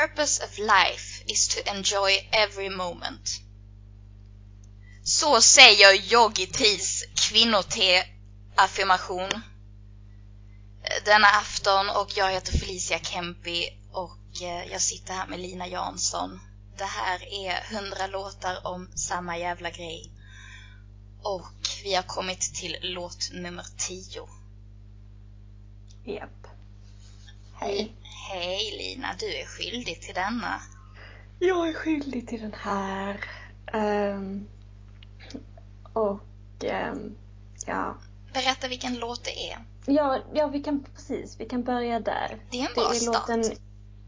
purpose of life is to enjoy every moment. Så säger Yogi kvinnote-affirmation denna afton och jag heter Felicia Kempi och eh, jag sitter här med Lina Jansson. Det här är 100 låtar om samma jävla grej. Och vi har kommit till låt nummer 10. Japp. Hej. Hej Lina, du är skyldig till denna. Jag är skyldig till den här. Um, och um, ja. Berätta vilken låt det är. Ja, ja, vi kan precis, vi kan börja där. Det är en bra det är start. Låten,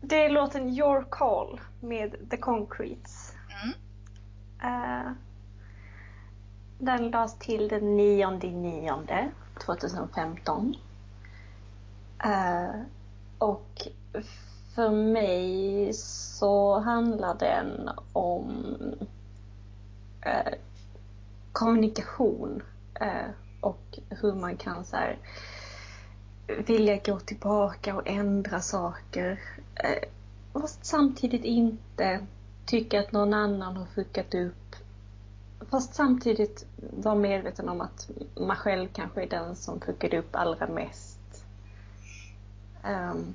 det är låten Your Call med The Concretes. Mm. Uh, den lades till den 9 nionde 2015. Uh, och för mig så handlar den om eh, kommunikation eh, och hur man kan så här, vilja gå tillbaka och ändra saker. Eh, fast samtidigt inte tycka att någon annan har fuckat upp. Fast samtidigt vara medveten om att man själv kanske är den som fuckade upp allra mest. Um,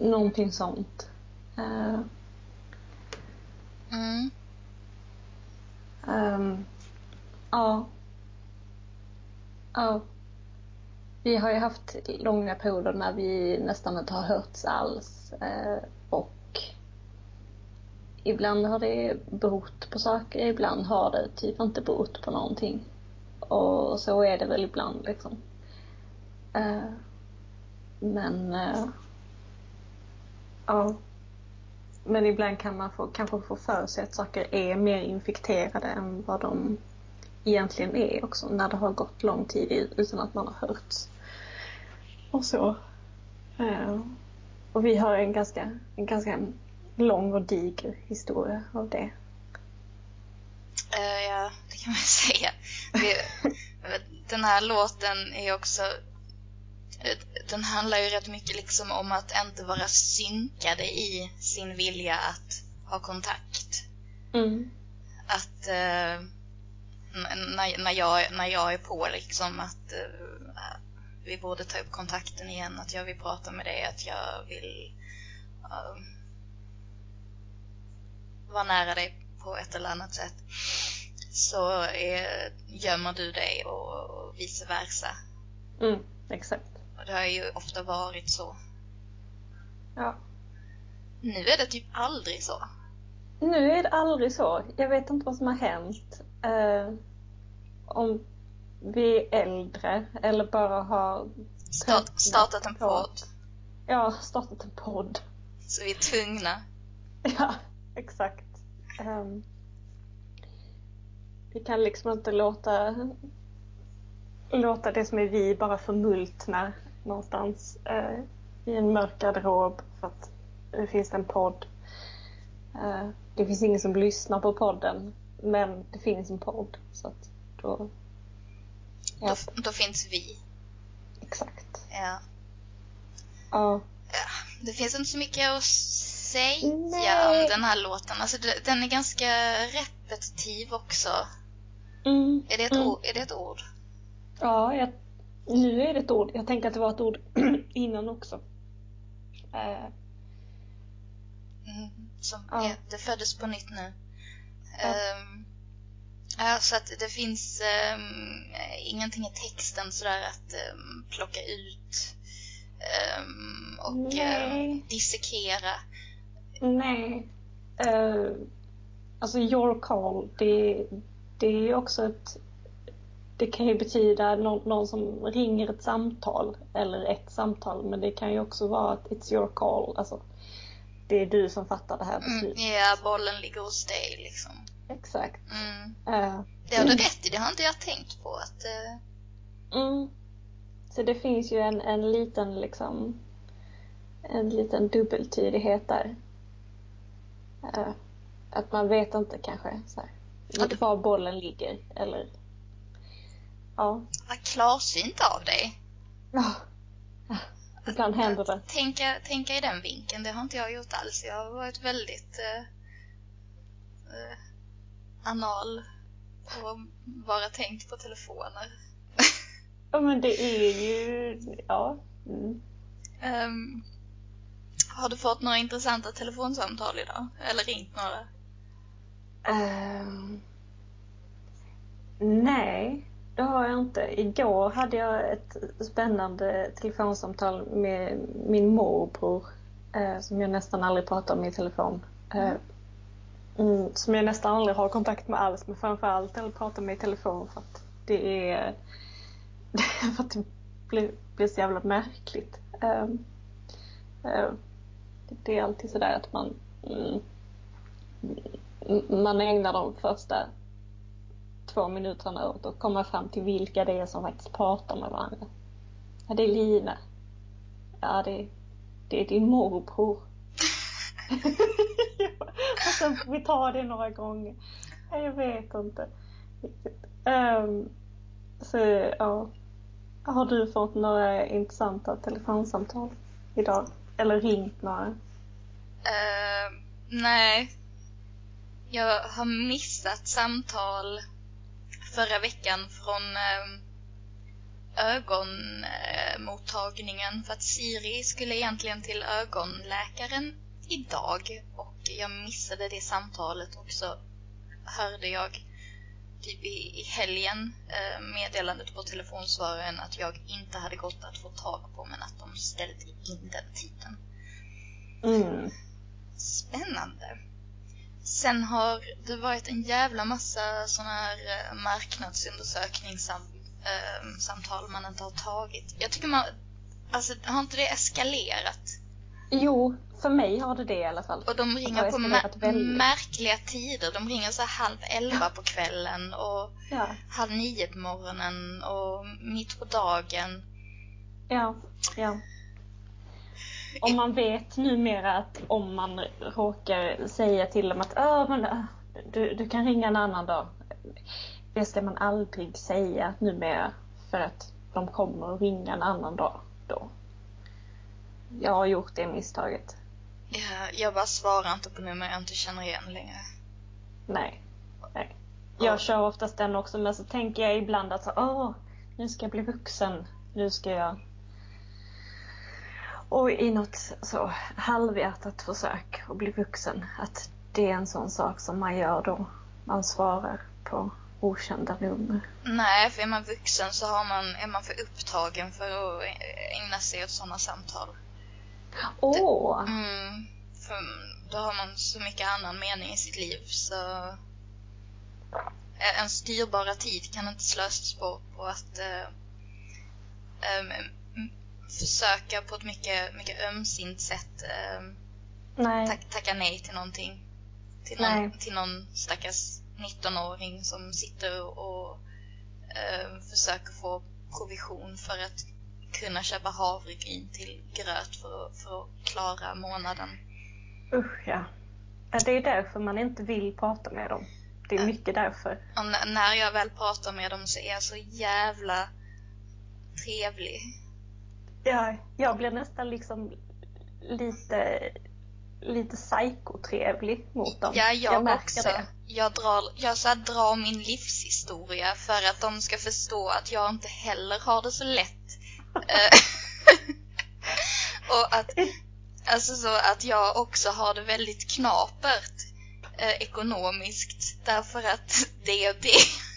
någonting sånt. Uh, Mm. um, ja. Ja. Vi har ju haft långa perioder när vi nästan inte har hörts alls. Eh, och ibland har det berott på saker, ibland har det typ inte berott på någonting. Och så är det väl ibland liksom. Eh, men eh, ja. Men ibland kan man få, kanske få för sig att saker är mer infekterade än vad de egentligen är också när det har gått lång tid utan att man har hörts. Och så. Eh, och vi har en ganska, en ganska lång och diger historia av det. Uh, ja, det kan man säga. Den här låten är också den handlar ju rätt mycket liksom om att inte vara synkade i sin vilja att ha kontakt. Mm. Att uh, när, när, jag, när jag är på liksom att uh, vi borde ta upp kontakten igen, att jag vill prata med dig, att jag vill uh, vara nära dig på ett eller annat sätt. Så är, gömmer du dig och, och vice versa. Mm, exakt. Det har ju ofta varit så. Ja. Nu är det typ aldrig så. Nu är det aldrig så. Jag vet inte vad som har hänt. Uh, om vi är äldre eller bara har Start, startat en podd. Ja, startat en podd. Så vi är tvungna. Ja, exakt. Um, vi kan liksom inte låta låta det som är vi bara förmultna någonstans uh, i en mörk garderob för att det finns en podd. Uh, det finns ingen som lyssnar på podden men det finns en podd så att då Ja. Då, då, finns vi. Exakt. Ja. Ja. ja. Det finns inte så mycket att säga Nej. om den här låten. Alltså, den är ganska repetitiv också. Mm. Är, det ett mm. ord? är det ett ord? Ja, jag, nu är det ett ord. Jag tänker att det var ett ord innan också. Uh. Mm, som ja. är, det föddes på nytt nu. Ja. Um, Ja, så att det finns um, ingenting i texten sådär att um, plocka ut um, och dissekera. Nej. Uh, alltså your call, det, det är ju också ett det kan ju betyda någon, någon, som ringer ett samtal eller ett samtal men det kan ju också vara att it's your call. Alltså, det är du som fattar det här beslutet. Mm, ja, bollen ligger hos dig liksom. Exakt. Mm. Uh, det har du rätt i, det har inte jag tänkt på. Att, uh... mm. Så det finns ju en, en liten liksom en liten dubbeltydighet där. Uh, att man vet inte kanske så här, var bollen ligger eller ja. Vad klarsynt av dig. Ja. Ibland händer det. Tänka, tänka i den vinkeln, det har inte jag gjort alls. Jag har varit väldigt eh, eh, anal och bara tänkt på telefoner. Ja men det är ju, ja. Mm. Um, har du fått några intressanta telefonsamtal idag? Eller ringt några? Um, nej, det har jag inte. Igår hade jag ett spännande telefonsamtal med min morbror eh, som jag nästan aldrig pratar med i telefon. Eh, mm, som jag nästan aldrig har kontakt med alls men framförallt eller pratar med i telefon för att det är för att det blir, blir så jävla märkligt. Um, uh, det är alltid sådär att man mm, man ägnar de första två minuterna åt att komma fram till vilka det är som faktiskt pratar med varandra. Ja, det är Lina. Ja, det, det är din morbror. och sen får vi ta det några gånger. Ja, jag vet inte Um, så, ja. Har du fått några intressanta telefonsamtal idag? Eller ringt några? Uh, nej. Jag har missat samtal förra veckan från uh, ögonmottagningen för att Siri skulle egentligen till ögonläkaren idag och jag missade det samtalet och så hörde jag typ i, i helgen eh, meddelandet på telefonsvararen att jag inte hade gått att få tag på men att de ställt in den tiden. Mm. Spännande. Sen har det varit en jävla massa sådana här eh, marknadsundersökningssamtal man inte har tagit. Jag tycker man, alltså har inte det eskalerat? Jo, för mig har det det i alla fall. Och de ringer på mär märkliga tider. De ringer så halv elva på kvällen och ja. halv nio på morgonen och mitt på dagen. Ja, ja. Om man vet numera att om man råkar säga till dem att men, du, du kan ringa en annan dag. Det ska man aldrig säga numera för att de kommer att ringa en annan dag då. Jag har gjort det misstaget. Ja, jag bara svarar inte på nummer jag inte känner igen längre. Nej. Nej. Jag och. kör oftast den också men så tänker jag ibland att åh, nu ska jag bli vuxen. Nu ska jag och i något så halvhjärtat försök att bli vuxen, att det är en sån sak som man gör då. Man svarar på okända nummer. Nej, för är man vuxen så har man, är man för upptagen för att ägna sig åt sådana samtal. Åh! Oh. Mm, för då har man så mycket annan mening i sitt liv så en styrbara tid kan inte slösas på, på att uh, um, försöka på ett mycket, mycket ömsint sätt nej. Tack, tacka nej till någonting. Till någon, nej. till någon stackars 19-åring som sitter och uh, försöker få provision för att kunna köpa havregryn till gröt för att, för att klara månaden. Usch ja. Det är därför man inte vill prata med dem. Det är mycket därför. Och när jag väl pratar med dem så är jag så jävla trevlig. Ja, jag blir nästan liksom lite lite psykotrevlig mot dem. Ja, jag, jag också. Det. Jag, drar, jag så drar min livshistoria för att de ska förstå att jag inte heller har det så lätt Eh, och att, alltså så att jag också har det väldigt knapert eh, ekonomiskt därför att det och det.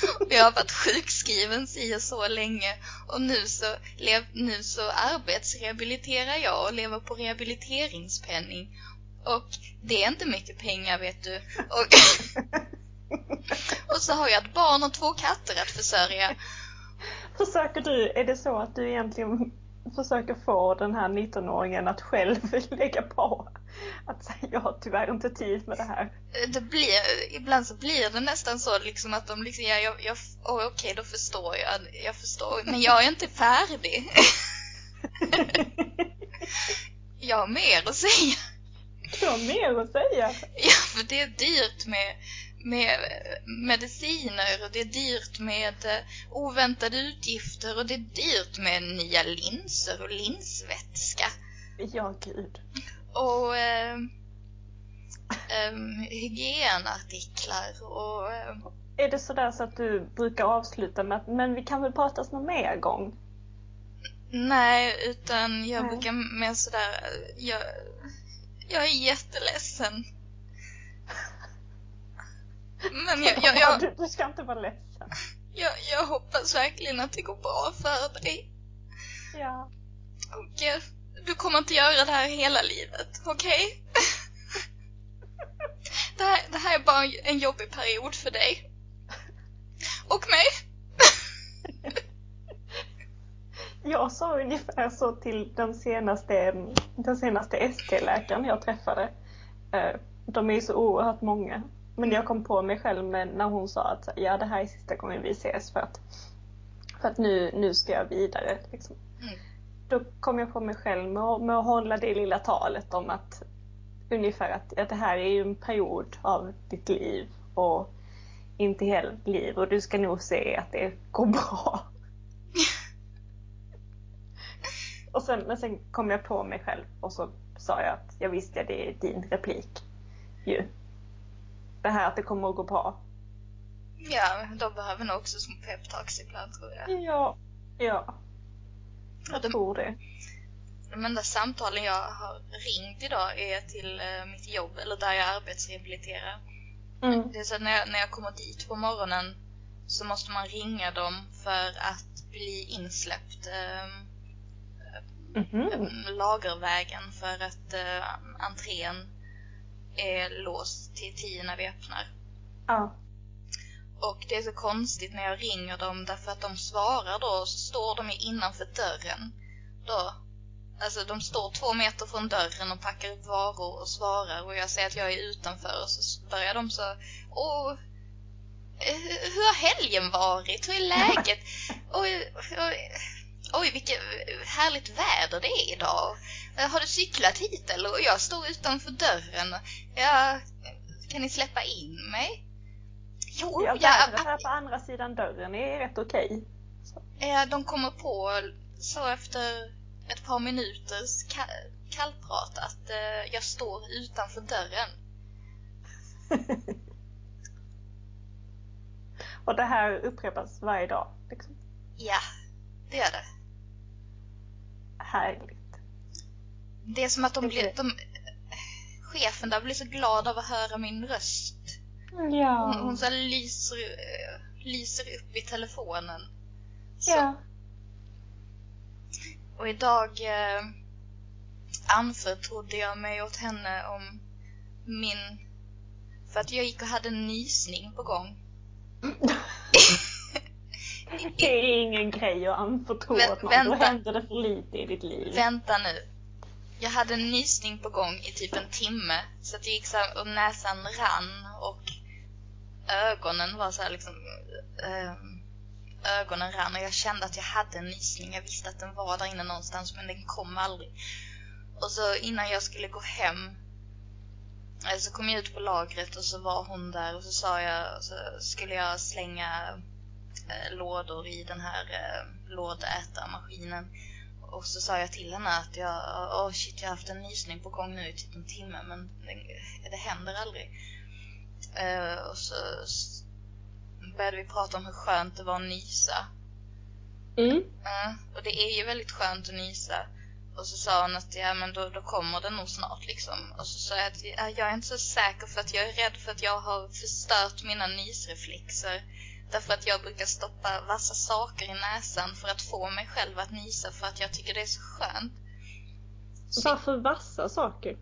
jag har varit sjukskriven si och så länge och nu så, lev, nu så arbetsrehabiliterar jag och lever på rehabiliteringspenning. Och det är inte mycket pengar vet du. Och, och så har jag ett barn och två katter att försörja. Försöker du, är det så att du egentligen försöker få den här 19-åringen att själv lägga på? Att säga, jag har tyvärr inte tid med det här. Det blir, ibland så blir det nästan så liksom att de liksom, ja, jag, jag oh, okej okay, då förstår jag, jag förstår, men jag är inte färdig. jag har mer att säga. Du har mer att säga? Ja, för det är dyrt med med mediciner och det är dyrt med eh, oväntade utgifter och det är dyrt med nya linser och linsvätska. Ja, gud. Och eh, eh, hygienartiklar och... Eh, är det sådär så att du brukar avsluta med att men vi kan väl pratas någon mer gång? Nej, utan jag Nej. brukar mer sådär, jag, jag är jätteledsen. Men jag, jag, jag du, du, ska inte vara ledsen. Jag, jag hoppas verkligen att det går bra för dig. Ja. Och du kommer inte göra det här hela livet, okej? Okay? det, här, det här är bara en jobbig period för dig. Och mig. jag sa ungefär så till den senaste, den senaste ST-läkaren jag träffade. Eh, de är ju så oerhört många. Men jag kom på mig själv när hon sa att ja, det här är sista gången vi ses för att, för att nu, nu ska jag vidare. Liksom. Mm. Då kom jag på mig själv med, att, med att hålla det lilla talet om att ungefär att, att det här är ju en period av ditt liv och inte hela ditt liv och du ska nog se att det går bra. och sen, men sen kom jag på mig själv och så sa jag att jag visste att det är din replik ju det här att det kommer att gå bra. Ja, de behöver nog också små peptalks ibland tror jag. Ja, ja. Jag de, tror det. De enda samtalen jag har ringt idag är till uh, mitt jobb, eller där jag arbetsrehabiliterar. Mm. Det är så att när jag, när jag kommer dit på morgonen så måste man ringa dem för att bli insläppt mm -hmm. lagervägen för att uh, entrén är låst till tio när vi öppnar. Ja. Och det är så konstigt när jag ringer dem därför att de svarar då och så står de innanför dörren. Då, alltså de står två meter från dörren och packar upp varor och svarar och jag säger att jag är utanför och så börjar de så Åh, eh, hur har helgen varit? Hur är läget? oj, oj, oj, vilket härligt väder det är idag. Eh, har du cyklat hit eller? Och jag står utanför dörren. Ja, kan ni släppa in mig? Jo, ja, ja. här på andra sidan dörren är rätt okej. Okay. Ja, de kommer på så efter ett par minuters kallprat att eh, jag står utanför dörren. Och det här upprepas varje dag? Liksom. Ja, det gör det. Härligt. Det är som att de blir, de, chefen där blir så glad av att höra min röst. Ja. Hon, hon så lyser, lyser upp i telefonen. Så. Ja. Och idag eh, anförtrodde jag mig åt henne om min... För att jag gick och hade en nysning på gång. det är ingen grej att anförtro åt någon. Då händer det för lite i ditt liv. Vänta nu jag hade en nysning på gång i typ en timme. Så att det gick så här, och näsan rann och ögonen var så här liksom... Äh, ögonen rann och jag kände att jag hade en nysning. Jag visste att den var där inne någonstans men den kom aldrig. Och så innan jag skulle gå hem eh, så kom jag ut på lagret och så var hon där och så sa jag, så skulle jag slänga eh, lådor i den här eh, lådätarmaskinen. Och så sa jag till henne att jag, oh shit, jag har haft en nysning på gång nu i typ en timme men det, det händer aldrig. Uh, och så började vi prata om hur skönt det var att nysa. Mm. Uh, och det är ju väldigt skönt att nysa. Och så sa hon att ja, men då, då kommer det nog snart liksom. Och så sa jag att ja, jag är inte så säker för att jag är rädd för att jag har förstört mina nysreflexer. Därför att jag brukar stoppa vassa saker i näsan för att få mig själv att nysa för att jag tycker det är så skönt. Så Varför vassa saker?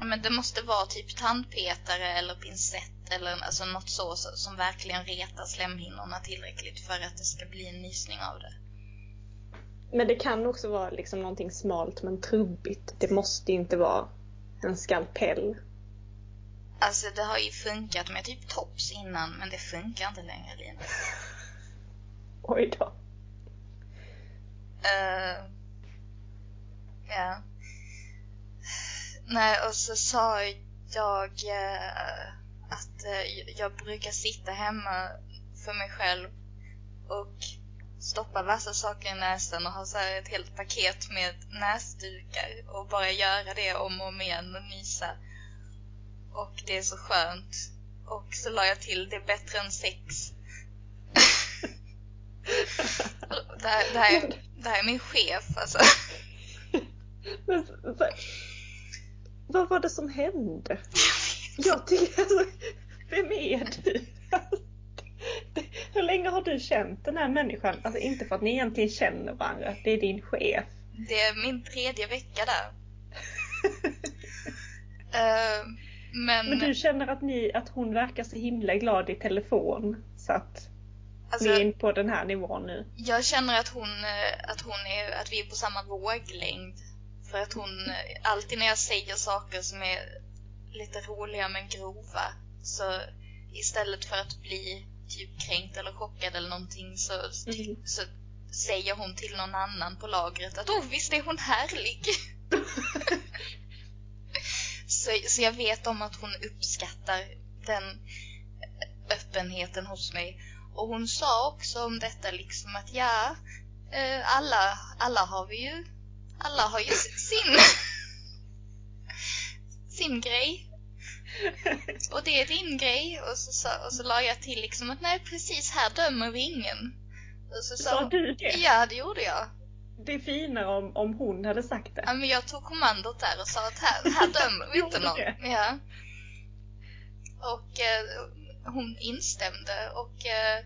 Men det måste vara typ tandpetare eller pincett eller alltså något så som verkligen retar slemhinnorna tillräckligt för att det ska bli en nysning av det. Men det kan också vara liksom någonting smalt men trubbigt. Det måste inte vara en skalpell. Alltså det har ju funkat med typ tops innan men det funkar inte längre Lina. Oj då. Uh, ja. Nej och så sa jag uh, att eh, jag brukar sitta hemma för mig själv och stoppa vassa saker i näsan och ha så här ett helt paket med näsdukar och bara göra det om och om igen och nysa. Och det är så skönt. Och så la jag till det är bättre än sex. det, här, det, här är, det här är min chef alltså. Vad, var det som hände? Jag tycker alltså, vem är du? Hur länge har du känt den här människan? Alltså inte för att ni egentligen känner varandra, det är din chef. Det är min tredje vecka där. uh, men... men du känner att, ni, att hon verkar så himla glad i telefon så att alltså, ni är på den här nivån nu? Jag känner att hon, eh, att hon är, att vi är på samma våglängd. För att hon, eh, alltid när jag säger saker som är lite roliga men grova så istället för att bli typ kränkt eller chockad eller någonting så, mm. så säger hon till någon annan på lagret att åh, visst är hon härlig. så, så jag vet om att hon uppskattar den öppenheten hos mig. Och hon sa också om detta liksom att ja, eh, alla, alla har vi ju, alla har ju sin, sin grej. Och det är din grej. Och så, och så la jag till liksom att nej precis, här dömer vi ingen. Och så sa, sa du det? Ja, det gjorde jag. Det är finare om, om hon hade sagt det. Ja, men jag tog kommandot där och sa att här, här dömer vi inte någon. Ja. Och eh, hon instämde och eh,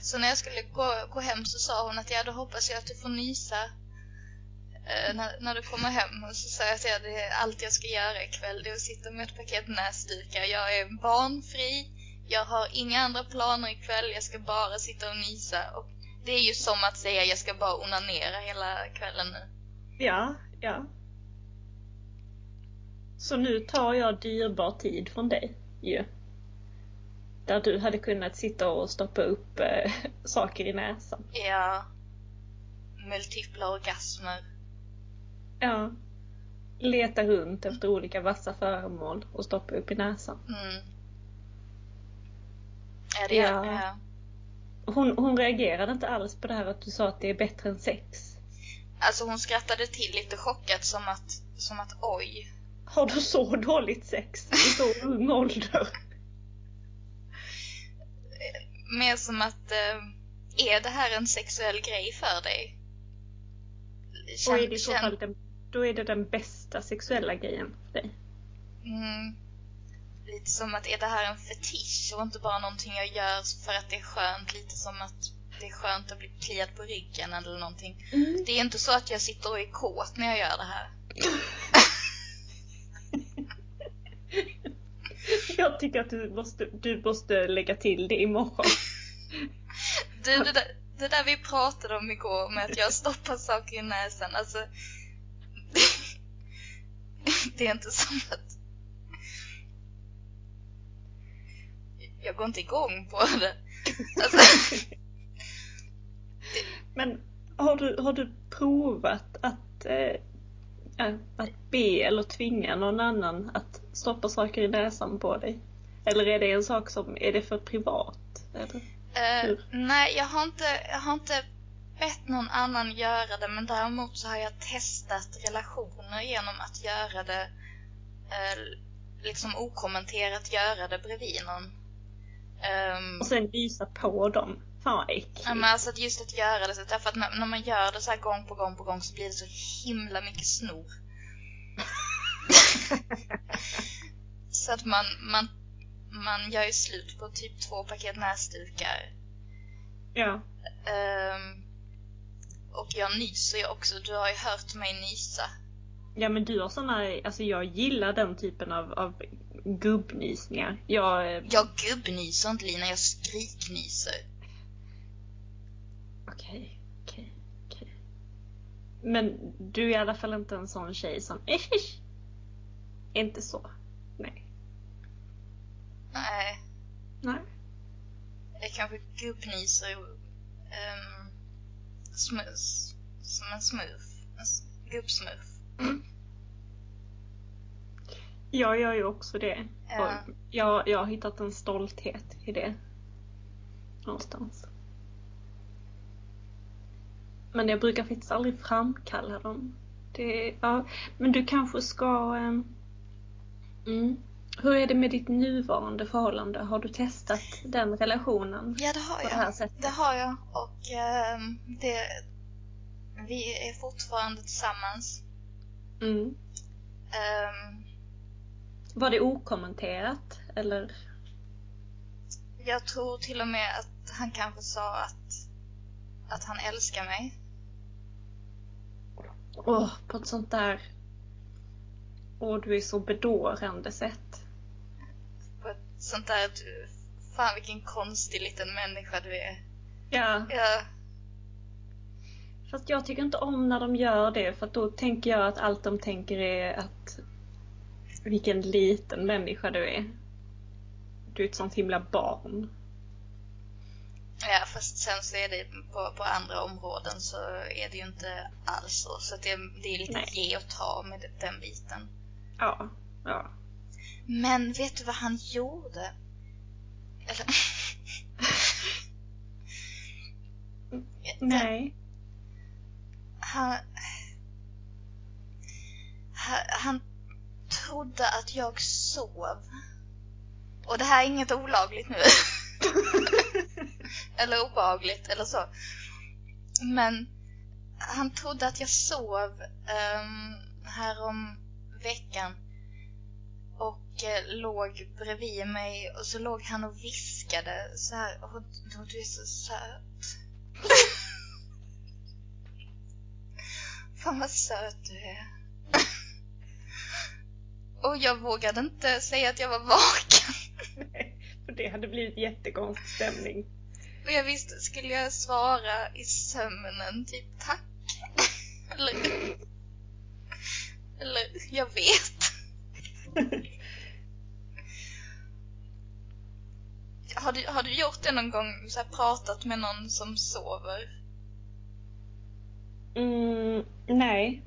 så när jag skulle gå, gå hem så sa hon att ja, då hoppas jag att du får nysa när, när, du kommer hem och så säger jag att det är allt jag ska göra ikväll, det är att sitta med ett paket näsdukar. Jag är barnfri, jag har inga andra planer ikväll, jag ska bara sitta och nysa. Och det är ju som att säga jag ska bara onanera hela kvällen nu. Ja, ja. Så nu tar jag dyrbar tid från dig ju. Där du hade kunnat sitta och stoppa upp äh, saker i näsan. Ja. Multipla orgasmer. Ja. Leta runt efter olika vassa föremål och stoppa upp i näsan. Mm. Ja, det ja. ja. Hon, hon reagerade inte alls på det här att du sa att det är bättre än sex. Alltså hon skrattade till lite chockat som att, som att oj. Har du så dåligt sex i så ung ålder? Mer som att, äh, är det här en sexuell grej för dig? Och är det i så fall den då är det den bästa sexuella grejen för dig. Mm. Lite som att är det här en fetisch och inte bara någonting jag gör för att det är skönt. Lite som att det är skönt att bli kliad på ryggen eller någonting. Mm. Det är inte så att jag sitter och är kåt när jag gör det här. jag tycker att du måste, du måste lägga till det imorgon. Du, det där, det där vi pratade om igår med att jag stoppar saker i näsan. Alltså, det är inte som att jag går inte igång på det. Alltså... Men har du, har du provat att, äh, att be eller tvinga någon annan att stoppa saker i näsan på dig? Eller är det en sak som, är det för privat? Uh, nej, jag har inte, jag har inte bett någon annan göra det men däremot så har jag testat relationer genom att göra det eh, liksom okommenterat göra det bredvid någon. Um, och sen visa på dem. Fan vad äckligt. Ja, men alltså just att göra det så därför att när, när man gör det så här gång på gång på gång så blir det så himla mycket snor. så att man, man, man gör ju slut på typ två paket näsdukar. Ja. Um, och jag nyser ju också. Du har ju hört mig nysa. Ja men du har såna, alltså jag gillar den typen av, av gubbnysningar. Jag... Eh, jag gubbnyser inte Lina, jag skriknyser. Okej, okej, okej. Men du är i alla fall inte en sån tjej som Ish! Inte så. Nej. Nej. Nej. Jag kanske gubbnyser um, smus, som en smurf. En gubbsmurf. Mm. Jag gör ju också det. Ja. Jag, jag har hittat en stolthet i det. Någonstans. Men jag brukar faktiskt aldrig framkalla dem. Det, ja, men du kanske ska... ehm, Mm. Hur är det med ditt nuvarande förhållande? Har du testat den relationen Ja, det har jag. det här sättet? Det har jag och ehm, det, vi är fortfarande tillsammans. Mm. Ehm, Var det okommenterat? Eller? jag tror till och med att han kanske sa att, att han älskar mig. Åh, på ett sånt där... Åh, du är så bedårande sätt. På ett sånt där, du, fan vilken konstig liten människa du är. Ja, Ja, fast jag tycker inte om när de gör det för då tänker jag att allt de tänker är att vilken liten människa du är. Du är ett sånt himla barn. ja, fast sen så är det på, på andra områden så är det ju inte alls så. Så det, det är lite Nej. ge och ta med den biten. Ja, ja. Men vet du vad han gjorde? Eller... Nej. Han... Han, han trodde att jag sov. Och det här är inget olagligt nu. eller obehagligt eller så. Men han trodde att jag sov um, här om veckan och eh, låg bredvid mig och så låg han och viskade så här. Åh, åh, du är så söt. Fan vad söt du är. och jag vågade inte säga att jag var vaken. För det hade blivit jättekonstig stämning. Och jag visste, skulle jag svara i sömnen typ tack? eller, eller jag vet. Har du, har du gjort det någon gång, så här, pratat med någon som sover? Mm, nej.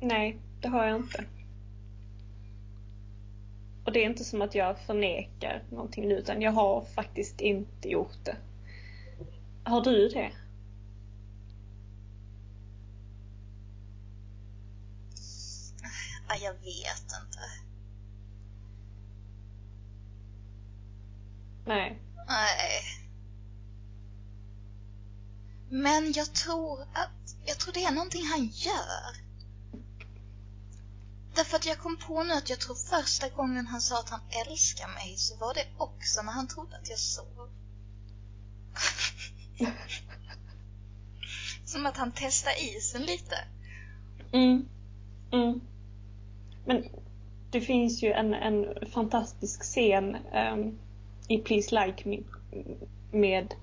Nej, det har jag inte. Och det är inte som att jag förnekar någonting nu utan jag har faktiskt inte gjort det. Har du det? Jag vet inte. Nej. Nej. Men jag tror att, jag tror det är någonting han gör. Därför att jag kom på nu att jag tror första gången han sa att han älskar mig så var det också när han trodde att jag sov. Som att han testar isen lite. Mm. Mm. Men det finns ju en, en fantastisk scen um, i Please Like Me med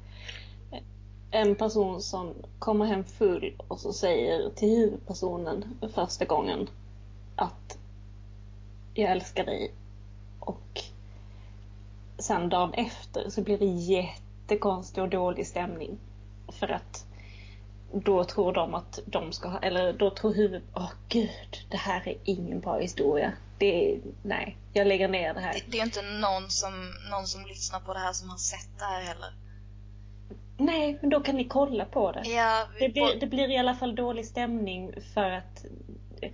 en person som kommer hem full och så säger till huvudpersonen första gången att jag älskar dig. Och sen dagen efter så blir det jättekonstig och dålig stämning. För att då tror de att de ska ha, eller då tror huvudet, åh gud, det här är ingen bra historia. Det är, nej, jag lägger ner det här. Det, det är inte någon som, någon som lyssnar på det här som har sett det här heller. Nej, men då kan ni kolla på det. Ja, Det blir, det blir i alla fall dålig stämning för att eh,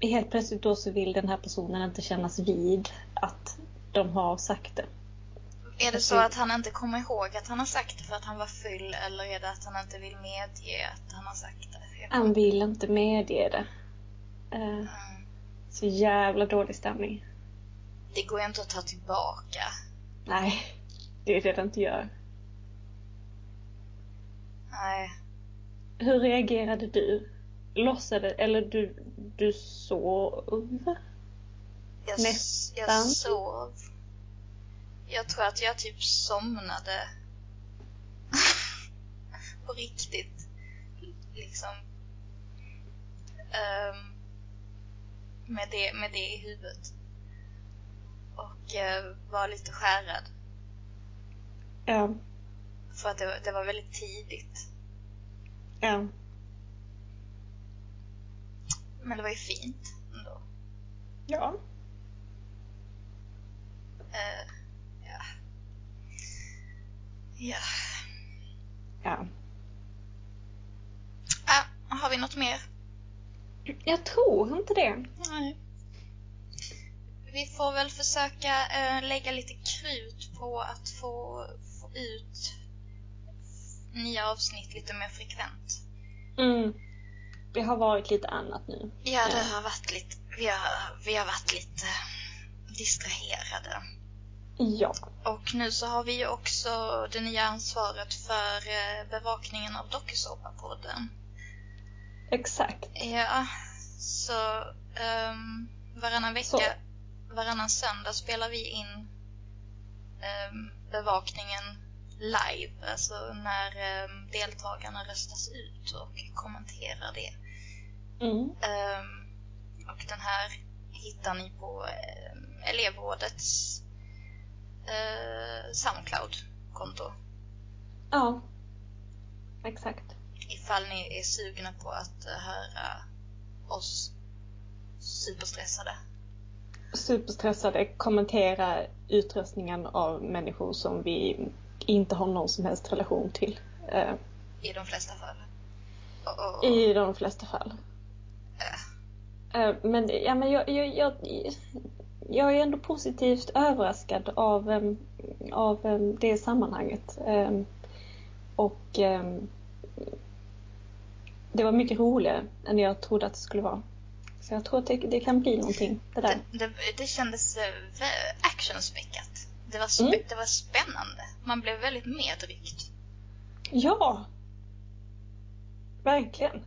helt plötsligt då så vill den här personen inte kännas vid att de har sagt det. Är det så att han inte kommer ihåg att han har sagt det för att han var full eller är det att han inte vill medge att han har sagt det? Han vill inte medge det. Eh, Mm. Så jävla dålig stämning. Det går ju inte att ta tillbaka. Nej, det är det det inte gör. Nej. Hur reagerade du? Lossade, eller du, du sov? Jag, Nästan. jag sov. Jag tror att jag typ somnade. På riktigt. Liksom. Ehm, med, det, med det i huvudet. Och eh, var lite skärrad. Ja, För att det, var- det var väldigt tidigt. ja. Men det var ju fint ändå. Ja, ja. Ja. Ja. Ah, har vi något mer? Jag tror inte det. Nej. Vi får väl försöka eh, lägga lite krut på att få, få ut nya avsnitt lite mer frekvent. Mm. Det har varit lite annat nu. Ja, det har varit lite, vi har, vi har varit lite distraherade. Ja. Och nu så har vi ju också det nya ansvaret för eh, bevakningen av dokusåpapodden. Exakt. Ja, så um, varannan vecka, Så. varannan söndag spelar vi in ehm, bevakningen live, alltså när ehm, deltagarna röstas ut och kommenterar det. Mm. Ehm, och den här hittar ni på um, elevrådets eh, Soundcloud-konto. Ja. Exakt. Ifall ni är sugna på att eh, höra oss superstressade. Superstressade kommentera utrustningen av människor som vi inte har någon som helst relation till. Eh, I de flesta fall. I de flesta fall. Eh, Men, ja, men jag, jag, jag, jag är ändå positivt överraskad av, av det sammanhanget. Och det var mycket roligare än jag trodde att det skulle vara. Så jag tror att det, det kan bli någonting, det där. det, det, det kändes eh, actionspäckat. Det var, Mm. det var spännande. Man blev väldigt medryckt. Ja! Verkligen.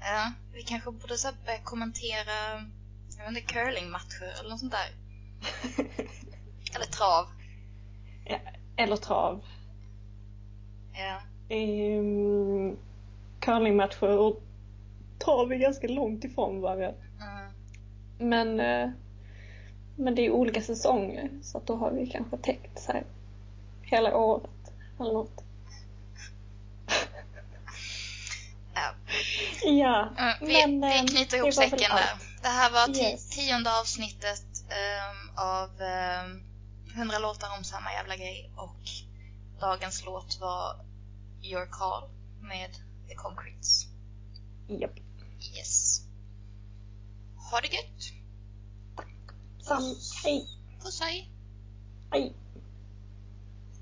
Ja, vi kanske borde så börja kommentera jag vet inte, curlingmatcher eller något sånt där. Eller trav. Eller trav. Ja. Um, curlingmatcher och trav är ganska långt ifrån varandra. Mm. Men, eh, men det är olika säsonger så att då har vi kanske täckt så här hela året eller något. Ja. Ja, Mm, vi, men vi eh, knyter ihop säcken där. Det här var Yes. tionde avsnittet ehm, av um, 100 låtar om samma jävla grej och dagens låt var Your Call med The Concretes. Japp. Yes. Ha det gött! Sam, hej!